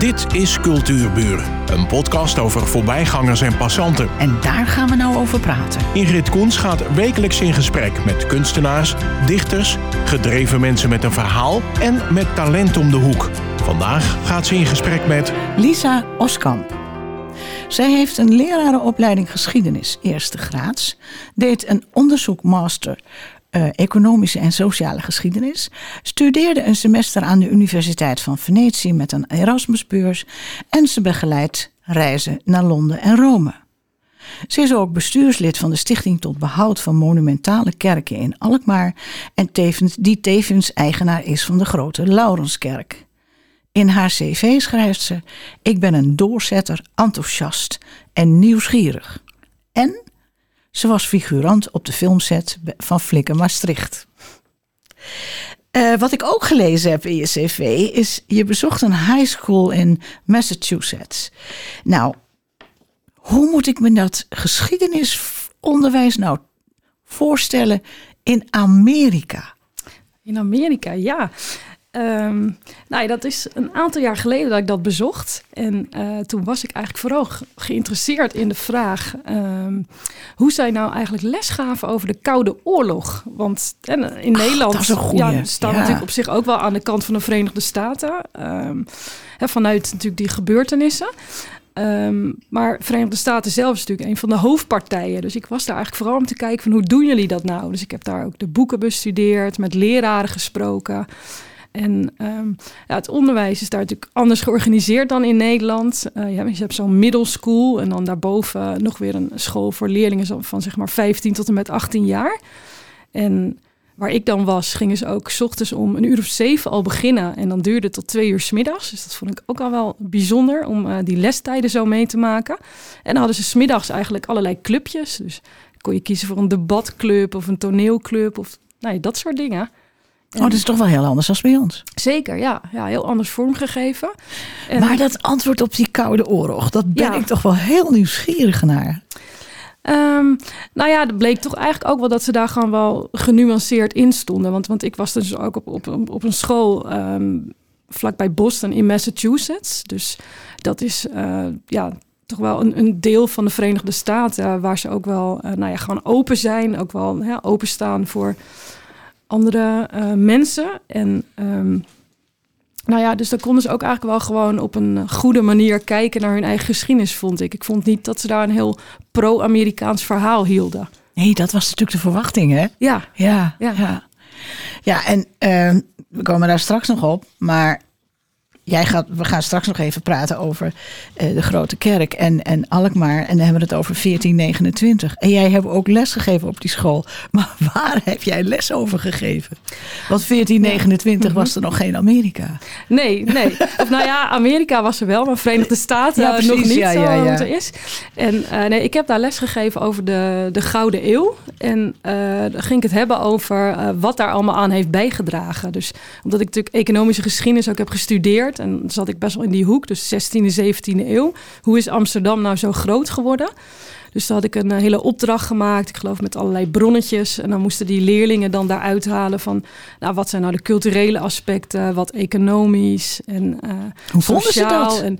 Dit is Cultuurburen, een podcast over voorbijgangers en passanten. En daar gaan we nou over praten. Ingrid Koens gaat wekelijks in gesprek met kunstenaars, dichters, gedreven mensen met een verhaal en met talent om de hoek. Vandaag gaat ze in gesprek met Lisa Oskamp. Zij heeft een lerarenopleiding geschiedenis, eerste graads, deed een onderzoekmaster uh, economische en sociale geschiedenis, studeerde een semester aan de Universiteit van Venetië met een Erasmusbeurs en ze begeleidt reizen naar Londen en Rome. Ze is ook bestuurslid van de Stichting tot Behoud van Monumentale Kerken in Alkmaar en tevens, die tevens eigenaar is van de grote Laurenskerk. In haar cv schrijft ze: Ik ben een doorzetter, enthousiast en nieuwsgierig. En ze was figurant op de filmset van Flikker Maastricht. Uh, wat ik ook gelezen heb in je cv is, je bezocht een high school in Massachusetts. Nou, hoe moet ik me dat geschiedenisonderwijs nou voorstellen in Amerika? In Amerika, ja. Um, nou ja, dat is een aantal jaar geleden dat ik dat bezocht. En uh, toen was ik eigenlijk vooral geïnteresseerd in de vraag um, hoe zij nou eigenlijk les gaven over de Koude Oorlog. Want en, in Ach, Nederland ja, staan ja. natuurlijk op zich ook wel aan de kant van de Verenigde Staten. Um, hè, vanuit natuurlijk die gebeurtenissen. Um, maar Verenigde Staten zelf is natuurlijk een van de hoofdpartijen. Dus ik was daar eigenlijk vooral om te kijken van hoe doen jullie dat nou? Dus ik heb daar ook de boeken bestudeerd, met leraren gesproken. En ja, het onderwijs is daar natuurlijk anders georganiseerd dan in Nederland. Uh, ja, je hebt zo'n middle school en dan daarboven nog weer een school voor leerlingen van zeg maar 15 tot en met 18 jaar. En waar ik dan was, gingen ze ook s ochtends om een uur of zeven al beginnen. En dan duurde het tot twee uur s middags. Dus dat vond ik ook al wel bijzonder om uh, die lestijden zo mee te maken. En dan hadden ze smiddags eigenlijk allerlei clubjes. Dus kon je kiezen voor een debatclub of een toneelclub of nou, dat soort dingen. Oh, dat is toch wel heel anders dan bij ons. Zeker, ja. ja heel anders vormgegeven. En maar dat antwoord op die Koude Oorlog, dat ben ja. ik toch wel heel nieuwsgierig naar. Um, nou ja, dat bleek toch eigenlijk ook wel dat ze daar gewoon wel genuanceerd in stonden. Want, want ik was dus ook op, op, op een school um, vlakbij Boston in Massachusetts. Dus dat is uh, ja, toch wel een, een, deel van de Verenigde Staten waar ze ook wel uh, nou ja, gewoon open zijn. Ook wel ja, openstaan voor andere uh, mensen. En um, nou ja, dus dan konden ze ook eigenlijk wel gewoon op een goede manier kijken naar hun eigen geschiedenis, vond ik. Ik vond niet dat ze daar een heel pro-Amerikaans verhaal hielden. Nee, dat was natuurlijk de verwachting, hè? Ja. Ja, ja. ja. ja en uh, we komen daar straks nog op, maar jij gaat, we gaan straks nog even praten over uh, de Grote Kerk en, en Alkmaar. En dan hebben we het over 1429. En jij hebt ook les gegeven op die school. Maar waar heb jij les over gegeven? Want 1429 was er nog geen Amerika. Nee, nee. Of nou ja, Amerika was er wel, maar Verenigde Staten ja, nog niet ja, ja, ja. er is. En uh, nee, ik heb daar les gegeven over de, de Gouden Eeuw. En uh, dan ging ik het hebben over wat daar allemaal aan heeft bijgedragen. Dus omdat ik natuurlijk economische geschiedenis ook heb gestudeerd en zat ik best wel in die hoek, dus 16e, 17e eeuw. Hoe is Amsterdam nou zo groot geworden? Dus toen had ik een hele opdracht gemaakt, ik geloof met allerlei bronnetjes. En dan moesten die leerlingen dan daaruit halen van... nou, wat zijn nou de culturele aspecten, wat economisch en uh, Hoe vonden ze dat? En,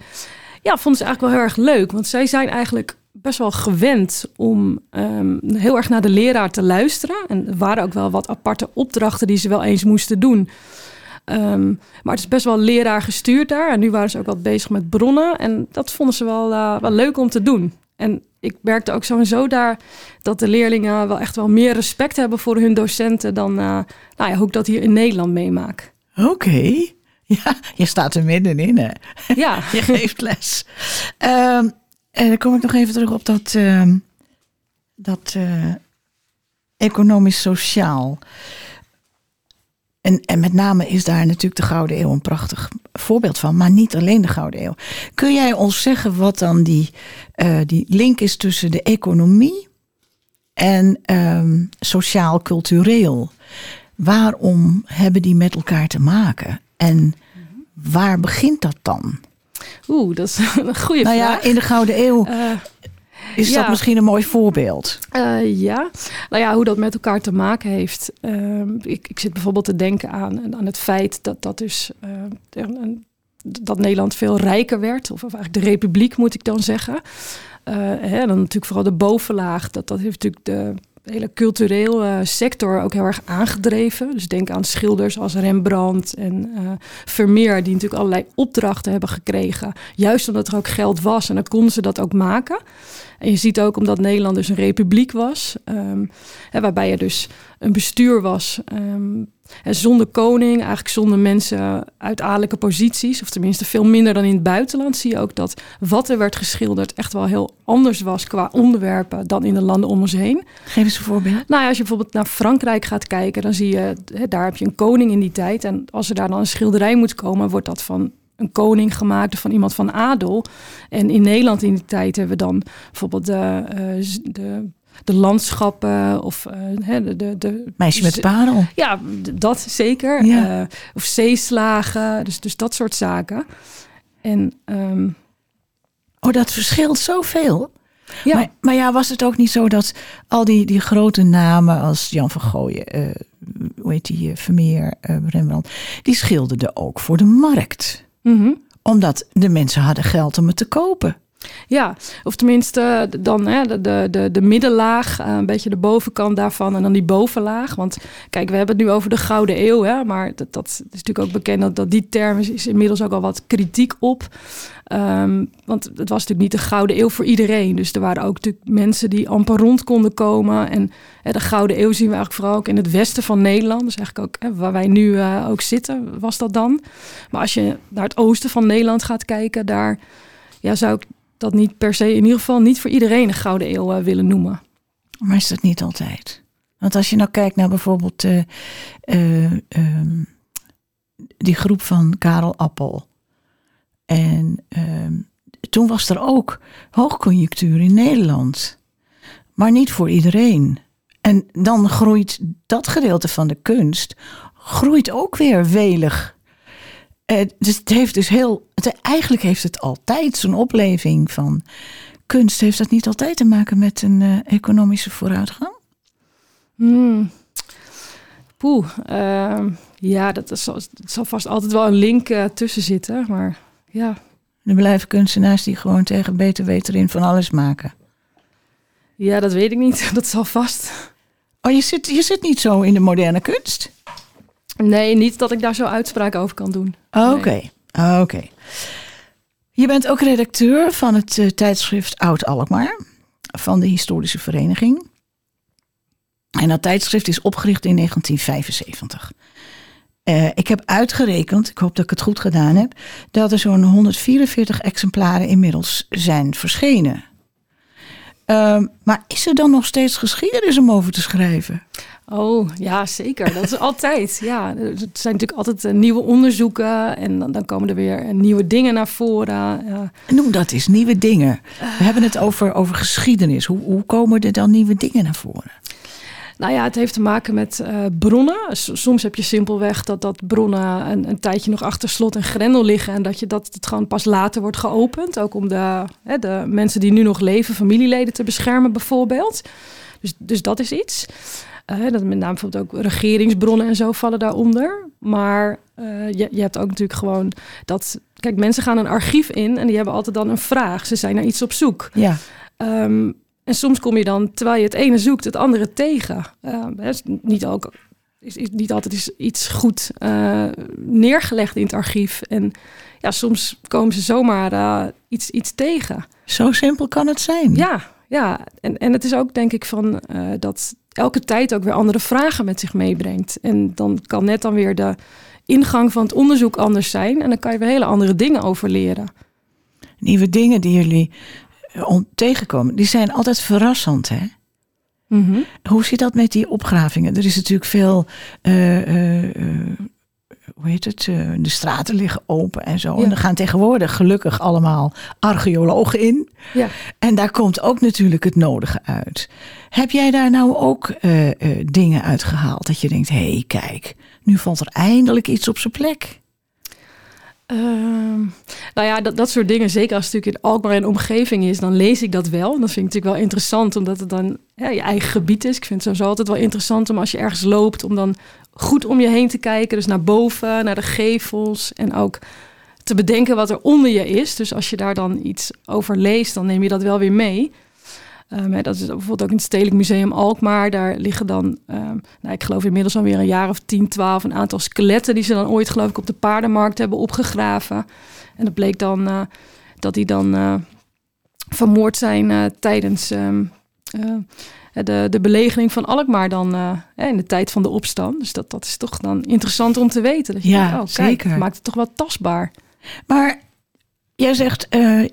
ja, vonden ze eigenlijk wel heel erg leuk. Want zij zijn eigenlijk best wel gewend om um, heel erg naar de leraar te luisteren. En er waren ook wel wat aparte opdrachten die ze wel eens moesten doen... Um, maar het is best wel leraar gestuurd daar. En nu waren ze ook wat bezig met bronnen. En dat vonden ze wel, uh, wel leuk om te doen. En ik merkte ook sowieso daar dat de leerlingen wel echt wel meer respect hebben voor hun docenten dan uh, nou ja, hoe ik dat hier in Nederland meemaak. Oké. Okay. Ja, je staat er middenin hè? Ja. je geeft les. Um, en dan kom ik nog even terug op dat, uh, dat uh, economisch-sociaal. En, en met name is daar natuurlijk de Gouden Eeuw een prachtig voorbeeld van, maar niet alleen de Gouden Eeuw. Kun jij ons zeggen wat dan die, uh, die link is tussen de economie en um, sociaal-cultureel? Waarom hebben die met elkaar te maken? En waar begint dat dan? Oeh, dat is een goede nou vraag. Ja, in de Gouden Eeuw uh, is ja. dat misschien een mooi voorbeeld? Uh, ja, nou ja, hoe dat met elkaar te maken heeft. Uh, ik, ik zit bijvoorbeeld te denken aan, aan het feit dat dat dus uh, een, dat Nederland veel rijker werd. Of, of eigenlijk de republiek moet ik dan zeggen. Uh, hè, dan natuurlijk vooral de bovenlaag. Dat, dat heeft natuurlijk de hele culturele sector ook heel erg aangedreven. Dus denk aan schilders als Rembrandt en uh, Vermeer, die natuurlijk allerlei opdrachten hebben gekregen. Juist omdat er ook geld was en dan konden ze dat ook maken. En je ziet ook omdat Nederland dus een republiek was, um, hè, waarbij je dus een bestuur was. Um, en zonder koning, eigenlijk zonder mensen uit adellijke posities, of tenminste veel minder dan in het buitenland, zie je ook dat wat er werd geschilderd echt wel heel anders was qua onderwerpen dan in de landen om ons heen. Geef eens een voorbeeld. Nou ja, als je bijvoorbeeld naar Frankrijk gaat kijken, dan zie je, hè, daar heb je een koning in die tijd. En als er daar dan een schilderij moet komen, wordt dat van een koning gemaakt van iemand van adel. En in Nederland in die tijd hebben we dan bijvoorbeeld de, uh, de de landschappen of uh, de, de, de meisje met de parel. Ja, dat zeker. Ja. Uh, of zeeslagen, dus, dus dat soort zaken. En um, oh, dat verschilt zoveel. Ja. Maar, maar, ja, was het ook niet zo dat al die, die grote namen als Jan van Gooien, uh, hoe heet die, Vermeer, Rembrandt, die schilderden ook voor de markt. -hmm. Omdat de mensen hadden geld om het te kopen. Ja, of tenminste dan hè, de, de, de, de middenlaag, eh, een beetje de bovenkant daarvan en dan die bovenlaag. Want kijk, we hebben het nu over de Gouden Eeuw, hè, maar dat, dat is natuurlijk ook bekend dat, dat die term is, is inmiddels ook al wat kritiek op. Um, want het was natuurlijk niet de Gouden Eeuw voor iedereen. Dus er waren ook natuurlijk mensen die amper rond konden komen. En hè, de Gouden Eeuw zien we eigenlijk vooral ook in het westen van Nederland. Dus eigenlijk ook hè, waar wij nu uh, ook zitten, was dat dan. Maar als je naar het oosten van Nederland gaat kijken, daar ja, zou ik dat niet per se, in ieder geval niet voor iedereen een gouden eeuw uh, willen noemen. Maar is dat niet altijd? Want als je nou kijkt naar bijvoorbeeld uh, uh, die groep van Karel Appel. En ehm, toen was er ook hoogconjunctuur in Nederland. Maar niet voor iedereen. En dan groeit dat gedeelte van de kunst groeit ook weer welig uh, dus het heeft dus heel. Het, eigenlijk heeft het altijd zo'n opleving van kunst. Heeft dat niet altijd te maken met een uh, economische vooruitgang? Hmm. Poeh, uh, ja, dat, is, dat zal vast altijd wel een link uh, tussen zitten. Maar ja. Er blijven kunstenaars die gewoon tegen beter weten in van alles maken. Ja, dat weet ik niet. Dat zal vast. Oh, je zit, je zit niet zo in de moderne kunst? Nee, niet dat ik daar zo uitspraak over kan doen. Oké, nee. oké. Je bent ook redacteur van het uh, tijdschrift Oud Alkmaar van de Historische Vereniging. En dat tijdschrift is opgericht in 1975. Uh, ik heb uitgerekend, ik hoop dat ik het goed gedaan heb, dat er zo'n 144 exemplaren inmiddels zijn verschenen. Uh, maar is er dan nog steeds geschiedenis om over te schrijven? Oh ja, zeker. Dat is altijd. Ja, er zijn natuurlijk altijd uh, nieuwe onderzoeken en dan, dan, komen er weer uh, nieuwe dingen naar voren. Ja. Noem dat eens, nieuwe dingen. We hebben het over, over geschiedenis. Hoe, hoe komen er dan nieuwe dingen naar voren? Nou ja, het heeft te maken met uh, bronnen. Soms heb je simpelweg dat, dat bronnen een, een, tijdje nog achter slot en grendel liggen. En dat, je, dat het gewoon pas later wordt geopend. Ook om de, hè, de mensen die nu nog leven, familieleden te beschermen bijvoorbeeld. Dus, dus dat is iets. Uh, dat met name bijvoorbeeld ook regeringsbronnen en zo vallen daaronder. Maar uh, je, je hebt ook natuurlijk gewoon dat. Kijk, mensen gaan een archief in en die hebben altijd dan een vraag. Ze zijn naar iets op zoek. Ja. Um, en soms kom je dan, terwijl je het ene zoekt, het andere tegen. Uh, is niet, ook, is, is, niet altijd is iets goed uh, neergelegd in het archief. En ja, soms komen ze zomaar iets, iets tegen. Zo simpel kan het zijn. Ja, ja. En, en het is ook denk ik van dat elke tijd ook weer andere vragen met zich meebrengt. En dan kan net dan weer de ingang van het onderzoek anders zijn. En dan kan je weer hele andere dingen over leren. Nieuwe dingen die jullie eh, tegenkomen, die zijn altijd verrassend, hè? Mm -hmm. Hoe zit dat met die opgravingen? Er is natuurlijk veel, uh, uh, hoe heet het? de straten liggen open en zo. Ja. En er gaan tegenwoordig gelukkig allemaal archeologen in. Ja. En daar komt ook natuurlijk het nodige uit. Heb jij daar nou ook dingen uitgehaald dat je denkt: hé, hey, kijk, nu valt er eindelijk iets op zijn plek? Uh, nou ja, dat, dat soort dingen, zeker als het natuurlijk in Alkmaar en omgeving is, dan lees ik dat wel. Dat vind ik natuurlijk wel interessant, omdat het dan je eigen gebied is. Ik vind het sowieso altijd wel interessant om als je ergens loopt, om dan goed om je heen te kijken. Dus naar boven, naar de gevels en ook te bedenken wat er onder je is. Dus als je daar dan iets over leest, dan neem je dat wel weer mee. Um, dat is bijvoorbeeld ook in het Stedelijk Museum Alkmaar. Daar liggen dan, um, nou, ik geloof inmiddels alweer een jaar of 10, 12, een aantal skeletten die ze dan ooit, geloof ik, op de paardenmarkt hebben opgegraven. En dat bleek dan uh, dat die dan uh, vermoord zijn uh, tijdens um, de, de belegering van Alkmaar dan in de tijd van de opstand. Dus dat, dat is toch dan interessant om te weten. Dat je ja, denkt, oh, kijk, zeker. maakt het toch wel tastbaar. Maar jij zegt,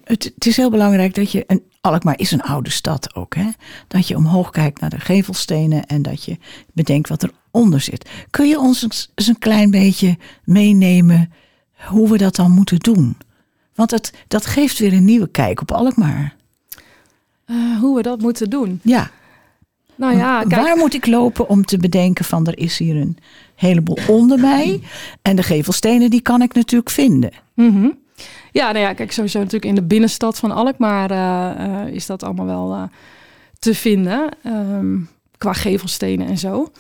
het, het is heel belangrijk dat je een Alkmaar is een oude stad ook. Hè? Dat je omhoog kijkt naar de gevelstenen en dat je bedenkt wat eronder zit. Kun je ons eens een klein beetje meenemen hoe we dat dan moeten doen? Want het, dat geeft weer een nieuwe kijk op Alkmaar. Uh, hoe we dat moeten doen? Ja. Nou ja, kijk. Waar moet ik lopen om te bedenken van er is hier een heleboel onder mij. En de gevelstenen die kan ik natuurlijk vinden. Mm -hmm. Ja, nou ja, kijk, sowieso natuurlijk in de binnenstad van Alkmaar uh, uh, is dat allemaal wel uh, te vinden. Um, qua gevelstenen en zo.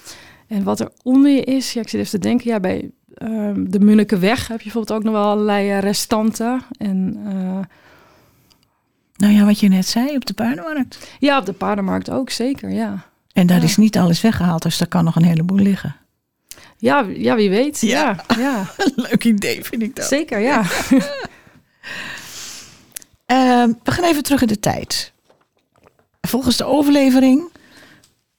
En wat er onder je is, ja, ik zit even te denken, ja, bij um, de Munnikenweg heb je bijvoorbeeld ook nog wel allerlei restanten. En, nou ja, wat je net zei, op de paardenmarkt. Ja, op de paardenmarkt ook, zeker, ja. En daar ja. is niet alles weggehaald, dus daar kan nog een heleboel liggen. Ja, ja wie weet. Ja, ja. ja. Leuk idee, vind ik dat. Zeker, ja. Uh, we gaan even terug in de tijd. Volgens de overlevering,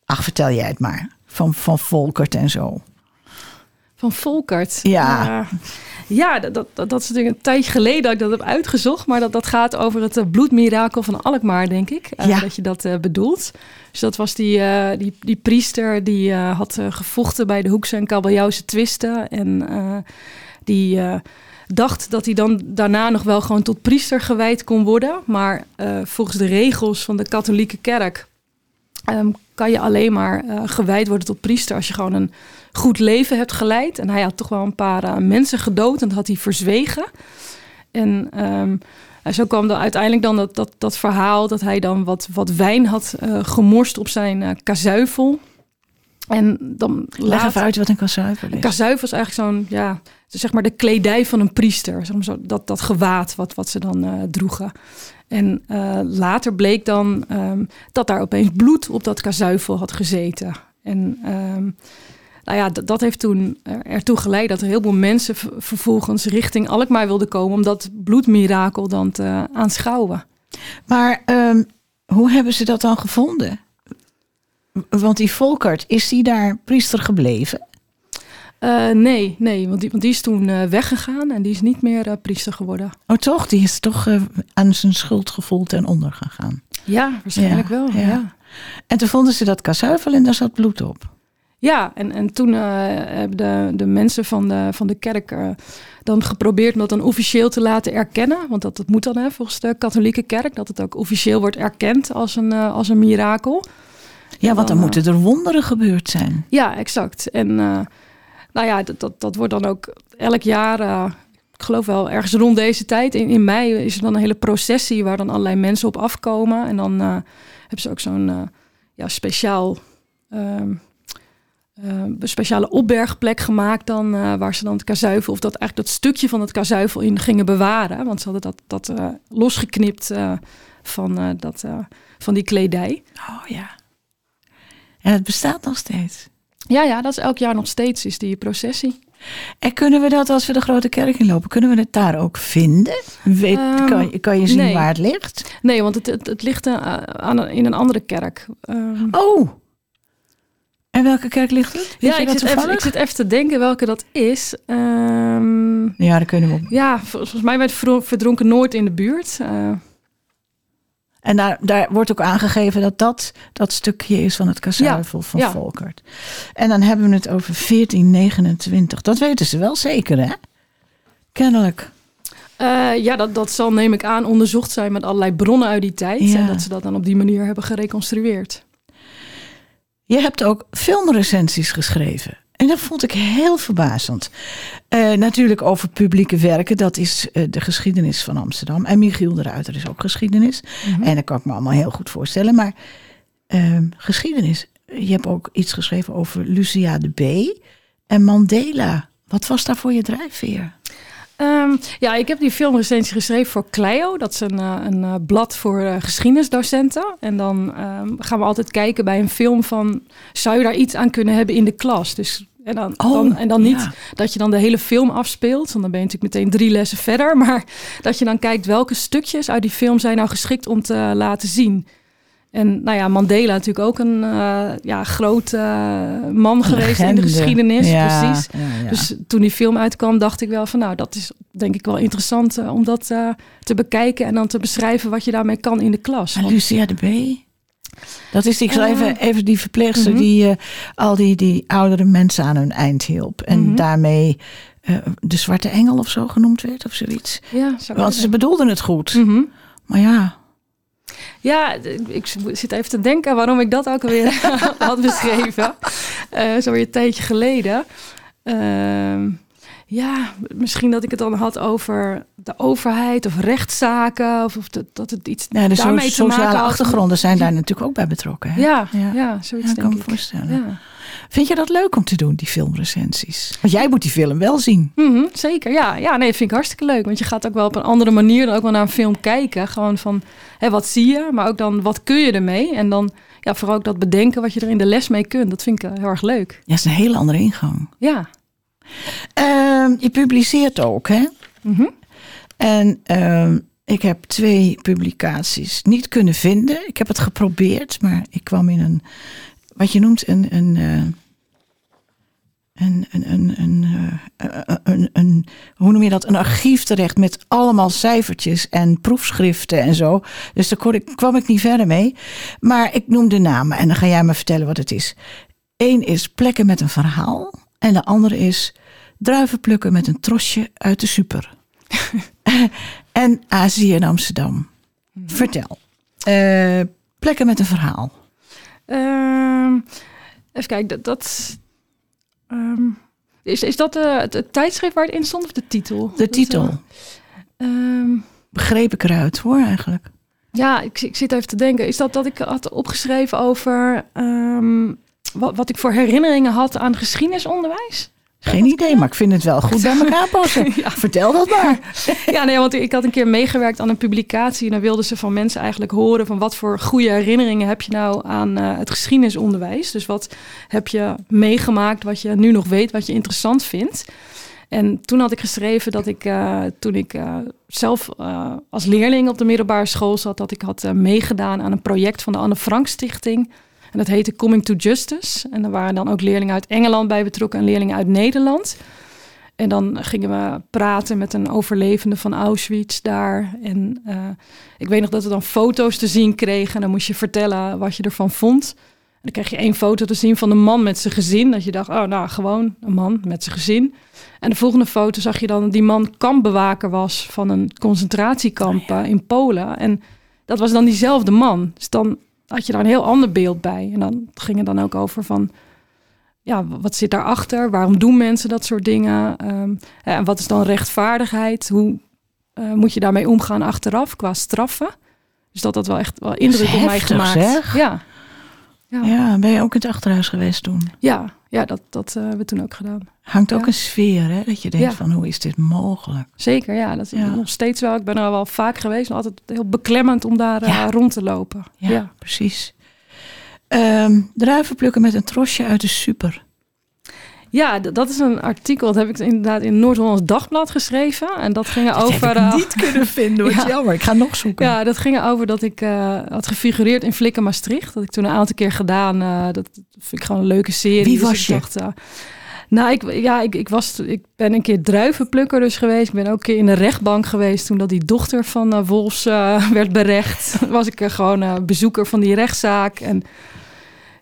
ach vertel jij het maar, van, van Volkert en zo. Van Volkert? Ja. Uh, ja, dat, dat, dat is natuurlijk een tijdje geleden dat ik dat heb uitgezocht. Maar dat, dat gaat over het uh, bloedmirakel van Alkmaar, denk ik. Uh, ja. Dat je dat bedoelt. Dus dat was die, die, die priester die had gevochten bij de Hoekse en Kabeljauwse twisten. En die dacht dat hij dan daarna nog wel gewoon tot priester gewijd kon worden. Maar uh, volgens de regels van de katholieke kerk um, kan je alleen maar uh, gewijd worden tot priester als je gewoon een goed leven hebt geleid. En hij had toch wel een paar uh, mensen gedood en dat had hij verzwegen. En um, zo kwam er uiteindelijk dan dat, dat, dat verhaal dat hij dan wat, wat wijn had gemorst op zijn kazuivel. En dan Leg even uit wat een kazuivel is. Een kazuivel is eigenlijk zo'n, ja, zeg maar de kledij van een priester. Zeg maar zo, dat, dat gewaad wat, wat ze dan uh, droegen. En uh, later bleek dan um, dat daar opeens bloed op dat kazuivel had gezeten. En um, nou ja, dat heeft toen ertoe geleid dat er heel veel mensen vervolgens richting Alkmaar wilden komen om dat bloedmirakel dan te aanschouwen. Maar um, hoe hebben ze dat dan gevonden? Want die Volkert, is die daar priester gebleven? Uh, nee, nee want, die, want die is toen uh, weggegaan en die is niet meer uh, priester geworden. Oh toch? Die is toch aan zijn schuldgevoel ten onder gegaan? Ja, waarschijnlijk ja, wel. Ja. ja. En toen vonden ze dat kazuivel en daar zat bloed op. Ja, en, en toen hebben de, de mensen van de, van de kerk dan geprobeerd om dat dan officieel te laten erkennen. Want dat, dat moet dan hè, volgens de katholieke kerk, dat het ook officieel wordt erkend als een, als een mirakel. Ja, want dan, dan moeten er wonderen gebeurd zijn. Ja, exact. En uh, nou ja, dat, dat, dat wordt dan ook elk jaar, uh, ik geloof wel ergens rond deze tijd, in, in mei is er dan een hele processie waar dan allerlei mensen op afkomen. En dan uh, hebben ze ook zo'n ja, speciaal, een speciale opbergplek gemaakt dan, waar ze dan het kazuivel, of dat eigenlijk dat stukje van het kazuivel in gingen bewaren. Want ze hadden dat, dat losgeknipt van, dat, van die kledij. Oh ja. En het bestaat nog steeds. Ja, ja, dat is elk jaar nog steeds, is die processie. En kunnen we dat als we de grote kerk inlopen, kunnen we het daar ook vinden? Weet, um, kan, je, kan je zien nee. waar het ligt? Nee, want het, het, het ligt aan, in een andere kerk. Um, oh! En welke kerk ligt het? Weet ja, ik zit, even, ik zit, even, te denken welke dat is. Um, ja, daar kunnen we op. Ja, volgens mij bij Verdronken Noord in de buurt. Uh, en daar, daar wordt ook aangegeven dat dat dat stukje is van het kazuivel ja, van ja. Volkert. En dan hebben we het over 1429. Dat weten ze wel zeker, hè? Kennelijk. Uh, ja, dat, dat zal, neem ik aan, onderzocht zijn met allerlei bronnen uit die tijd. Ja. En dat ze dat dan op die manier hebben gereconstrueerd. Je hebt ook filmrecensies geschreven. En dat vond ik heel verbazend. Uh, natuurlijk over publieke werken, dat is uh, de geschiedenis van Amsterdam. En Michiel de Ruiter is ook geschiedenis. Mm -hmm. En dat kan ik me allemaal heel goed voorstellen. Maar uh, geschiedenis, je hebt ook iets geschreven over Lucia de B. en Mandela. Wat was daar voor je drijfveer? Ehm, ja, ik heb die filmrecensie geschreven voor Clio. Dat is een, uh, een uh, blad voor uh, geschiedenisdocenten. En dan um, gaan we altijd kijken bij een film van... zou je daar iets aan kunnen hebben in de klas? Dus, en dan, oh, dan, en dan niet ja. dat je dan de hele film afspeelt. Want dan ben je natuurlijk meteen drie lessen verder. Maar dat je dan kijkt welke stukjes uit die film zijn nou geschikt om te laten zien. En nou ja, Mandela natuurlijk ook een uh, ja, groot uh, man geweest in de geschiedenis. Ja, precies. ja, ja. Dus toen die film uitkwam, dacht ik wel van nou, dat is denk ik wel interessant uh, om dat te bekijken en dan te beschrijven wat je daarmee kan in de klas. En Lucia de B. Dat is die, ik zal Eh, even, even die verpleegster mhm. die al die, die oudere mensen aan hun eind hielp. En Mhm. daarmee eh, de Zwarte Engel of zo genoemd werd of zoiets. Ja, Want ze bedoelden het goed. Mhm. Maar ja, Ja, ik zit even te denken waarom ik dat ook alweer had beschreven. Uh, zo weer een tijdje geleden. Uh, ja, misschien dat ik het dan had over de overheid of rechtszaken. Of, of dat, dat het iets ja de daarmee so te maken sociale achtergronden zijn daar natuurlijk ook bij betrokken. Hè? Ja, ja. ja. zoiets Ja, denk kan me ik. voorstellen. Ja. Vind je dat leuk om te doen, die filmrecensies? Want jij moet die film wel zien. Mhm, zeker, ja. Ja, nee, vind ik hartstikke leuk. Want je gaat ook wel op een andere manier dan ook wel naar een film kijken. Gewoon van, hè, wat zie je? Maar ook dan, wat kun je ermee? En dan ja, vooral ook dat bedenken wat je er in de les mee kunt. Dat vind ik heel erg leuk. Ja, dat is een hele andere ingang. Ja. Uh, je publiceert ook, hè? Mm -hmm. En uh, ik heb twee publicaties niet kunnen vinden. Ik heb het geprobeerd, maar ik kwam in een, wat je noemt, een, een, uh, een, een, een, een, een, een, hoe noem je dat? Een archief terecht met allemaal cijfertjes en proefschriften en zo. Dus daar kon ik, kwam ik niet verder mee. Maar ik noem de namen en dan ga jij me vertellen wat het is. Eén is plekken met een verhaal. En de andere is druiven plukken met een trosje uit de super. en Azië in Amsterdam. Mm-hmm. Vertel. Uh, plekken met een verhaal. Uh, even kijken, dat. dat um, is, is dat de, het, het, tijdschrift waar het in stond of de titel? De titel. Uh, um, Begreep ik eruit hoor, eigenlijk. Ja, ik, ik, zit even te denken. Is dat dat ik had opgeschreven over um, wat, wat ik voor herinneringen had aan geschiedenisonderwijs? Geen idee, maar ik vind het wel goed bij elkaar passen. ja. Vertel dat maar. ja, nee, want ik had een keer meegewerkt aan een publicatie. En dan wilden ze van mensen eigenlijk horen van wat voor goede herinneringen heb je nou aan uh, het geschiedenisonderwijs. Dus wat heb je meegemaakt, wat je nu nog weet, wat je interessant vindt. En toen had ik geschreven dat ik, uh, toen ik uh, zelf uh, als leerling op de middelbare school zat, dat ik had meegedaan aan een project van de Anne Frank Stichting. En dat heette Coming to Justice. En er waren dan ook leerlingen uit Engeland bij betrokken en leerlingen uit Nederland. En dan gingen we praten met een overlevende van Auschwitz daar. En uh, ik weet nog dat we dan foto's te zien kregen. En dan moest je vertellen wat je ervan vond. En dan kreeg je één foto te zien van een man met zijn gezin. Dat je dacht, oh nou, gewoon een man met zijn gezin. En de volgende foto zag je dan dat die man kampbewaker was van een concentratiekamp oh ja. in Polen. En dat was dan diezelfde man. Dus dan had je daar een heel ander beeld bij. En dan ging het dan ook over van, ja, wat zit daarachter? Waarom doen mensen dat soort dingen? Um, en wat is dan rechtvaardigheid? Hoe uh, moet je daarmee omgaan achteraf qua straffen? Dus dat dat wel echt wel indruk op mij gemaakt. Zeg. Ja. Ja. ja, ben je ook in het achterhuis geweest toen? Ja, ja dat, dat uh, hebben we toen ook gedaan. Hangt ook ja. een sfeer, hè? Dat je denkt Ja. van, hoe is dit mogelijk? Zeker, ja. Dat is nog steeds wel. Ik ben er wel vaak geweest. en Altijd heel beklemmend om daar eh, rond te lopen. Ja, precies. Ehm, druiven plukken met een trosje uit de super. Ja, dat is een artikel. Dat heb ik inderdaad in Noord-Hollands Dagblad geschreven. En dat ging over... eh, kunnen vinden, wat jammer. Ik ga nog zoeken. Ja, dat ging over dat ik eh, had gefigureerd in Flikken Maastricht. Dat ik toen een aantal keer gedaan. eh, dat vind ik gewoon een leuke serie. Wie Dus was ik je? Dacht, nou, ik, ja, ik, ik, was, ik ben een keer druivenplukker dus geweest. Ik ben ook een keer in de rechtbank geweest toen dat die dochter van Wolfs werd berecht. was ik gewoon bezoeker van die rechtszaak. En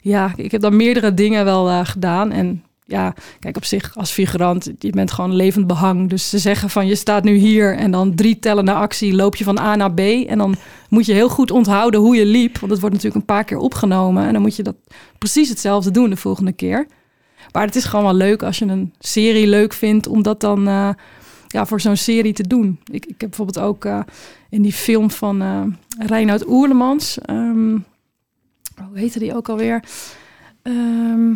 ja, ik heb dan meerdere dingen wel gedaan. En ja, kijk, op zich als figurant, je bent gewoon levend behang. Dus ze zeggen van je staat nu hier en dan drie tellen naar actie, loop je van A naar B. En dan moet je heel goed onthouden hoe je liep, want het wordt natuurlijk een paar keer opgenomen. En dan moet je dat precies hetzelfde doen de volgende keer. Maar het is gewoon wel leuk als je een serie leuk vindt om dat dan eh, ja, voor zo'n serie te doen. Ik, ik heb bijvoorbeeld ook eh, in die film van eh Reinoud Oerlemans, ehm, hoe heette die ook alweer? Ehm,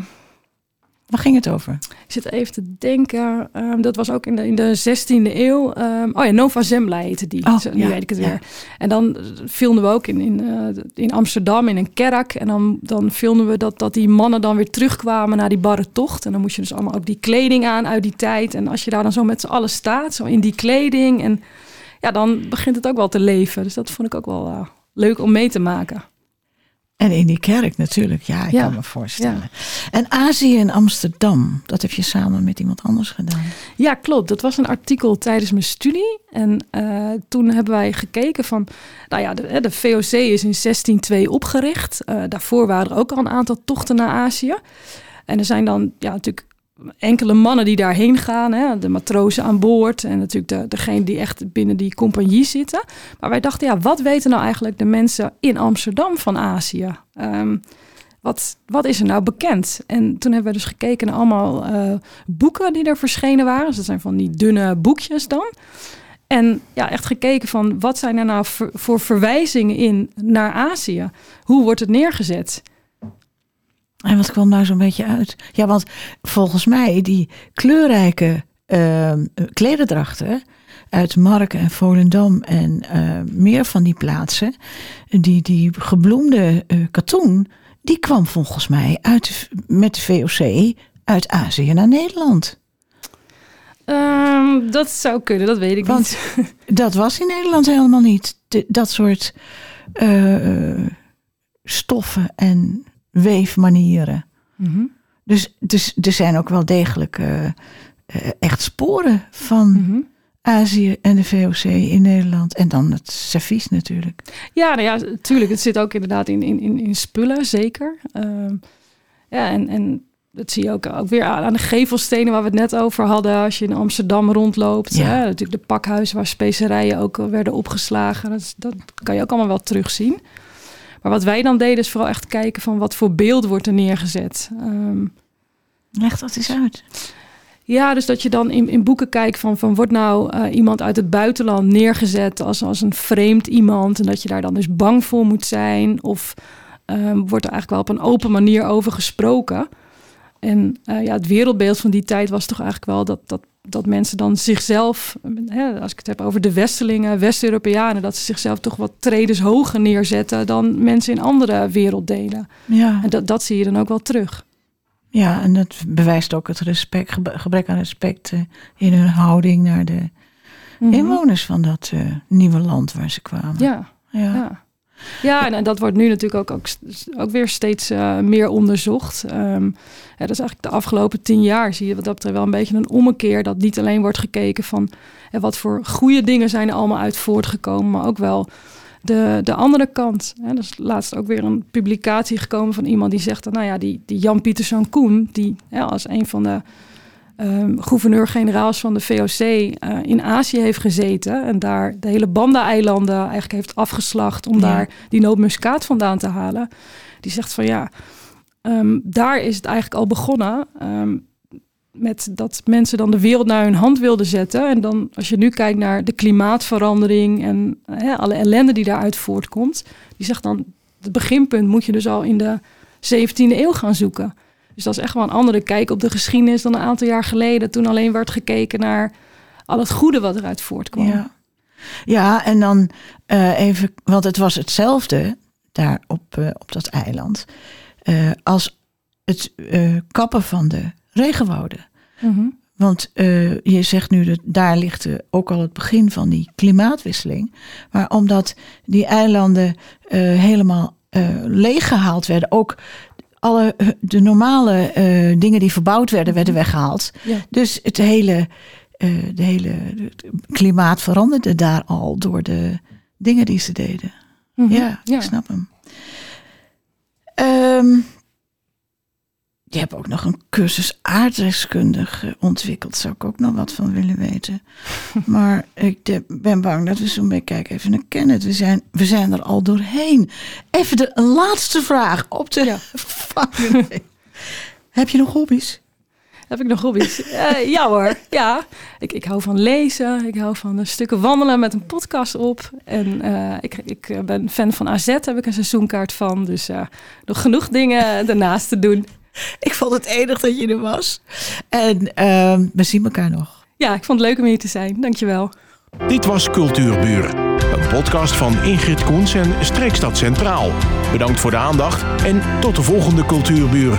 Waar ging het over? Ik zit even te denken. ehm, dat was ook in de, in de 16e eeuw. Ehm, oh ja, Nova Zembla heette die. Oh, Zo, nu ja, weet ik het ja. weer. En dan filmden we ook in, in, eh, in Amsterdam in een kerk. En dan, dan filmden we dat, dat die mannen dan weer terugkwamen naar die barre tocht. En dan moest je dus allemaal ook die kleding aan uit die tijd. En als je daar dan zo met z'n allen staat, zo in die kleding. En ja, dan begint het ook wel te leven. Dus dat vond ik ook wel eh, leuk om mee te maken. En in die kerk natuurlijk, ja, ik Ja, kan me voorstellen. En Azië in Amsterdam, dat heb je samen met iemand anders gedaan. Ja, klopt. Dat was een artikel tijdens mijn studie. En eh, toen hebben wij gekeken van... Nou ja, de, de VOC is in 1602 opgericht. Eh, daarvoor waren er ook al een aantal tochten naar Azië. En er zijn dan ja, natuurlijk enkele mannen die daarheen gaan. Hè? De matrozen aan boord. En natuurlijk de, degene die echt binnen die compagnie zitten. Maar wij dachten, ja, wat weten nou eigenlijk de mensen in Amsterdam van Azië? Ehm, wat, wat is er nou bekend? En toen hebben we dus gekeken naar allemaal eh, boeken die er verschenen waren. Dus dat zijn van die dunne boekjes dan. En ja, echt gekeken van wat zijn er nou voor verwijzingen in naar Azië? Hoe wordt het neergezet? En wat kwam daar zo'n beetje uit? Ja, want volgens mij die kleurrijke ehm klederdrachten uit Marken en Volendam en eh, meer van die plaatsen, die, die gebloemde eh, katoen, die kwam volgens mij uit, met de VOC uit Azië naar Nederland. Ehm, dat zou kunnen, dat weet ik Want- niet. Dat was in Nederland helemaal niet. De- dat soort eh, stoffen en weefmanieren. Mhm, Dus, dus er zijn ook wel degelijk eh, eh, echt sporen van mhm. Azië en de VOC in Nederland. En dan het servies natuurlijk. Ja, nou ja, tuurlijk. Het zit ook inderdaad in, in, in, in spullen, zeker. Ehm, ja, en, en dat zie je ook, ook weer aan de gevelstenen waar we het net over hadden. Als je in Amsterdam rondloopt. Ja. Hè, natuurlijk de pakhuizen waar specerijen ook werden opgeslagen. Dat, dat kan je ook allemaal wel terugzien. Maar wat wij dan deden is vooral echt kijken van wat voor beeld wordt er neergezet. Ehm, Leg dat eens uit. ja, dus dat je dan in, in boeken kijkt van, van wordt nou eh, iemand uit het buitenland neergezet als, als een vreemd iemand en dat je daar dan dus bang voor moet zijn of ehm, wordt er eigenlijk wel op een open manier over gesproken. En eh, ja, het wereldbeeld van die tijd was toch eigenlijk wel dat, dat, dat mensen dan zichzelf, hè, als ik het heb over de Westelingen, West-Europeanen, dat ze zichzelf toch wat tredes hoger neerzetten dan mensen in andere werelddelen. Ja, En dat, dat zie je dan ook wel terug. ja en dat bewijst ook het respect, gebrek aan respect eh, in hun houding naar de Mhm. inwoners van dat eh, nieuwe land waar ze kwamen. Ja. ja. Ja, ja en, dat wordt nu natuurlijk ook, ook, ook weer steeds eh, meer onderzocht. Ja, dat is eigenlijk de afgelopen tien jaar zie je dat betreft wel een beetje een ommekeer. Dat niet alleen wordt gekeken van wat voor goede dingen zijn er allemaal uit voortgekomen, maar ook wel de, de andere kant. Hè. Er is laatst ook weer een publicatie gekomen van iemand die zegt, dat, nou ja, die, die Jan Pieterszoon Koen, die als een van de ehm, gouverneur-generaals van de VOC eh, in Azië heeft gezeten. En daar de hele Banda-eilanden eigenlijk heeft afgeslacht om Ja. daar die nootmuskaat vandaan te halen. Die zegt van ja, ehm, daar is het eigenlijk al begonnen. ehm, met dat mensen dan de wereld naar hun hand wilden zetten. En dan, als je nu kijkt naar de klimaatverandering en hè, alle ellende die daaruit voortkomt, die zegt dan, het beginpunt moet je dus al in de 17e eeuw gaan zoeken. Dus dat is echt wel een andere kijk op de geschiedenis dan een aantal jaar geleden, toen alleen werd gekeken naar al het goede wat eruit voortkwam. Ja, ja en dan eh, even, want het was hetzelfde daar op, eh, op dat eiland eh, als het kappen van de regenwouden. Mhm. Want je zegt nu dat daar ligt ook al het begin van die klimaatwisseling. Maar omdat die eilanden helemaal eh, leeggehaald werden, ook alle eh, de normale eh, dingen die verbouwd werden, werden weggehaald. Ja. Dus het hele, eh, de hele het klimaat veranderde daar al door de dingen die ze deden. Mhm. Ja, ja. ik snap hem. Ehm, je hebt ook nog een cursus aardrijkskundig eh, ontwikkeld. Zou ik ook nog wat van willen weten. maar ik de- ben bang dat we zo'n beetje kijken even naar Kenneth. We zijn, we zijn er al doorheen. Even de laatste vraag op de Ja. Heb je nog hobby's? Heb ik nog hobby's? Eh, ja hoor, ja. Ik, ik hou van lezen. Ik hou van een stukken wandelen met een podcast op. En eh, ik, ik eh, ben fan van AZ, heb ik een seizoenkaart van. Dus eh, nog genoeg dingen ernaast te doen. Ik vond het enig dat je er was. En ehm, we zien elkaar nog. Ja, ik vond het leuk om hier te zijn. Dankjewel. Dit was Cultuurbuur, een podcast van Ingrid Koens en Streekstad Centraal. Bedankt voor de aandacht en tot de volgende Cultuurbuur.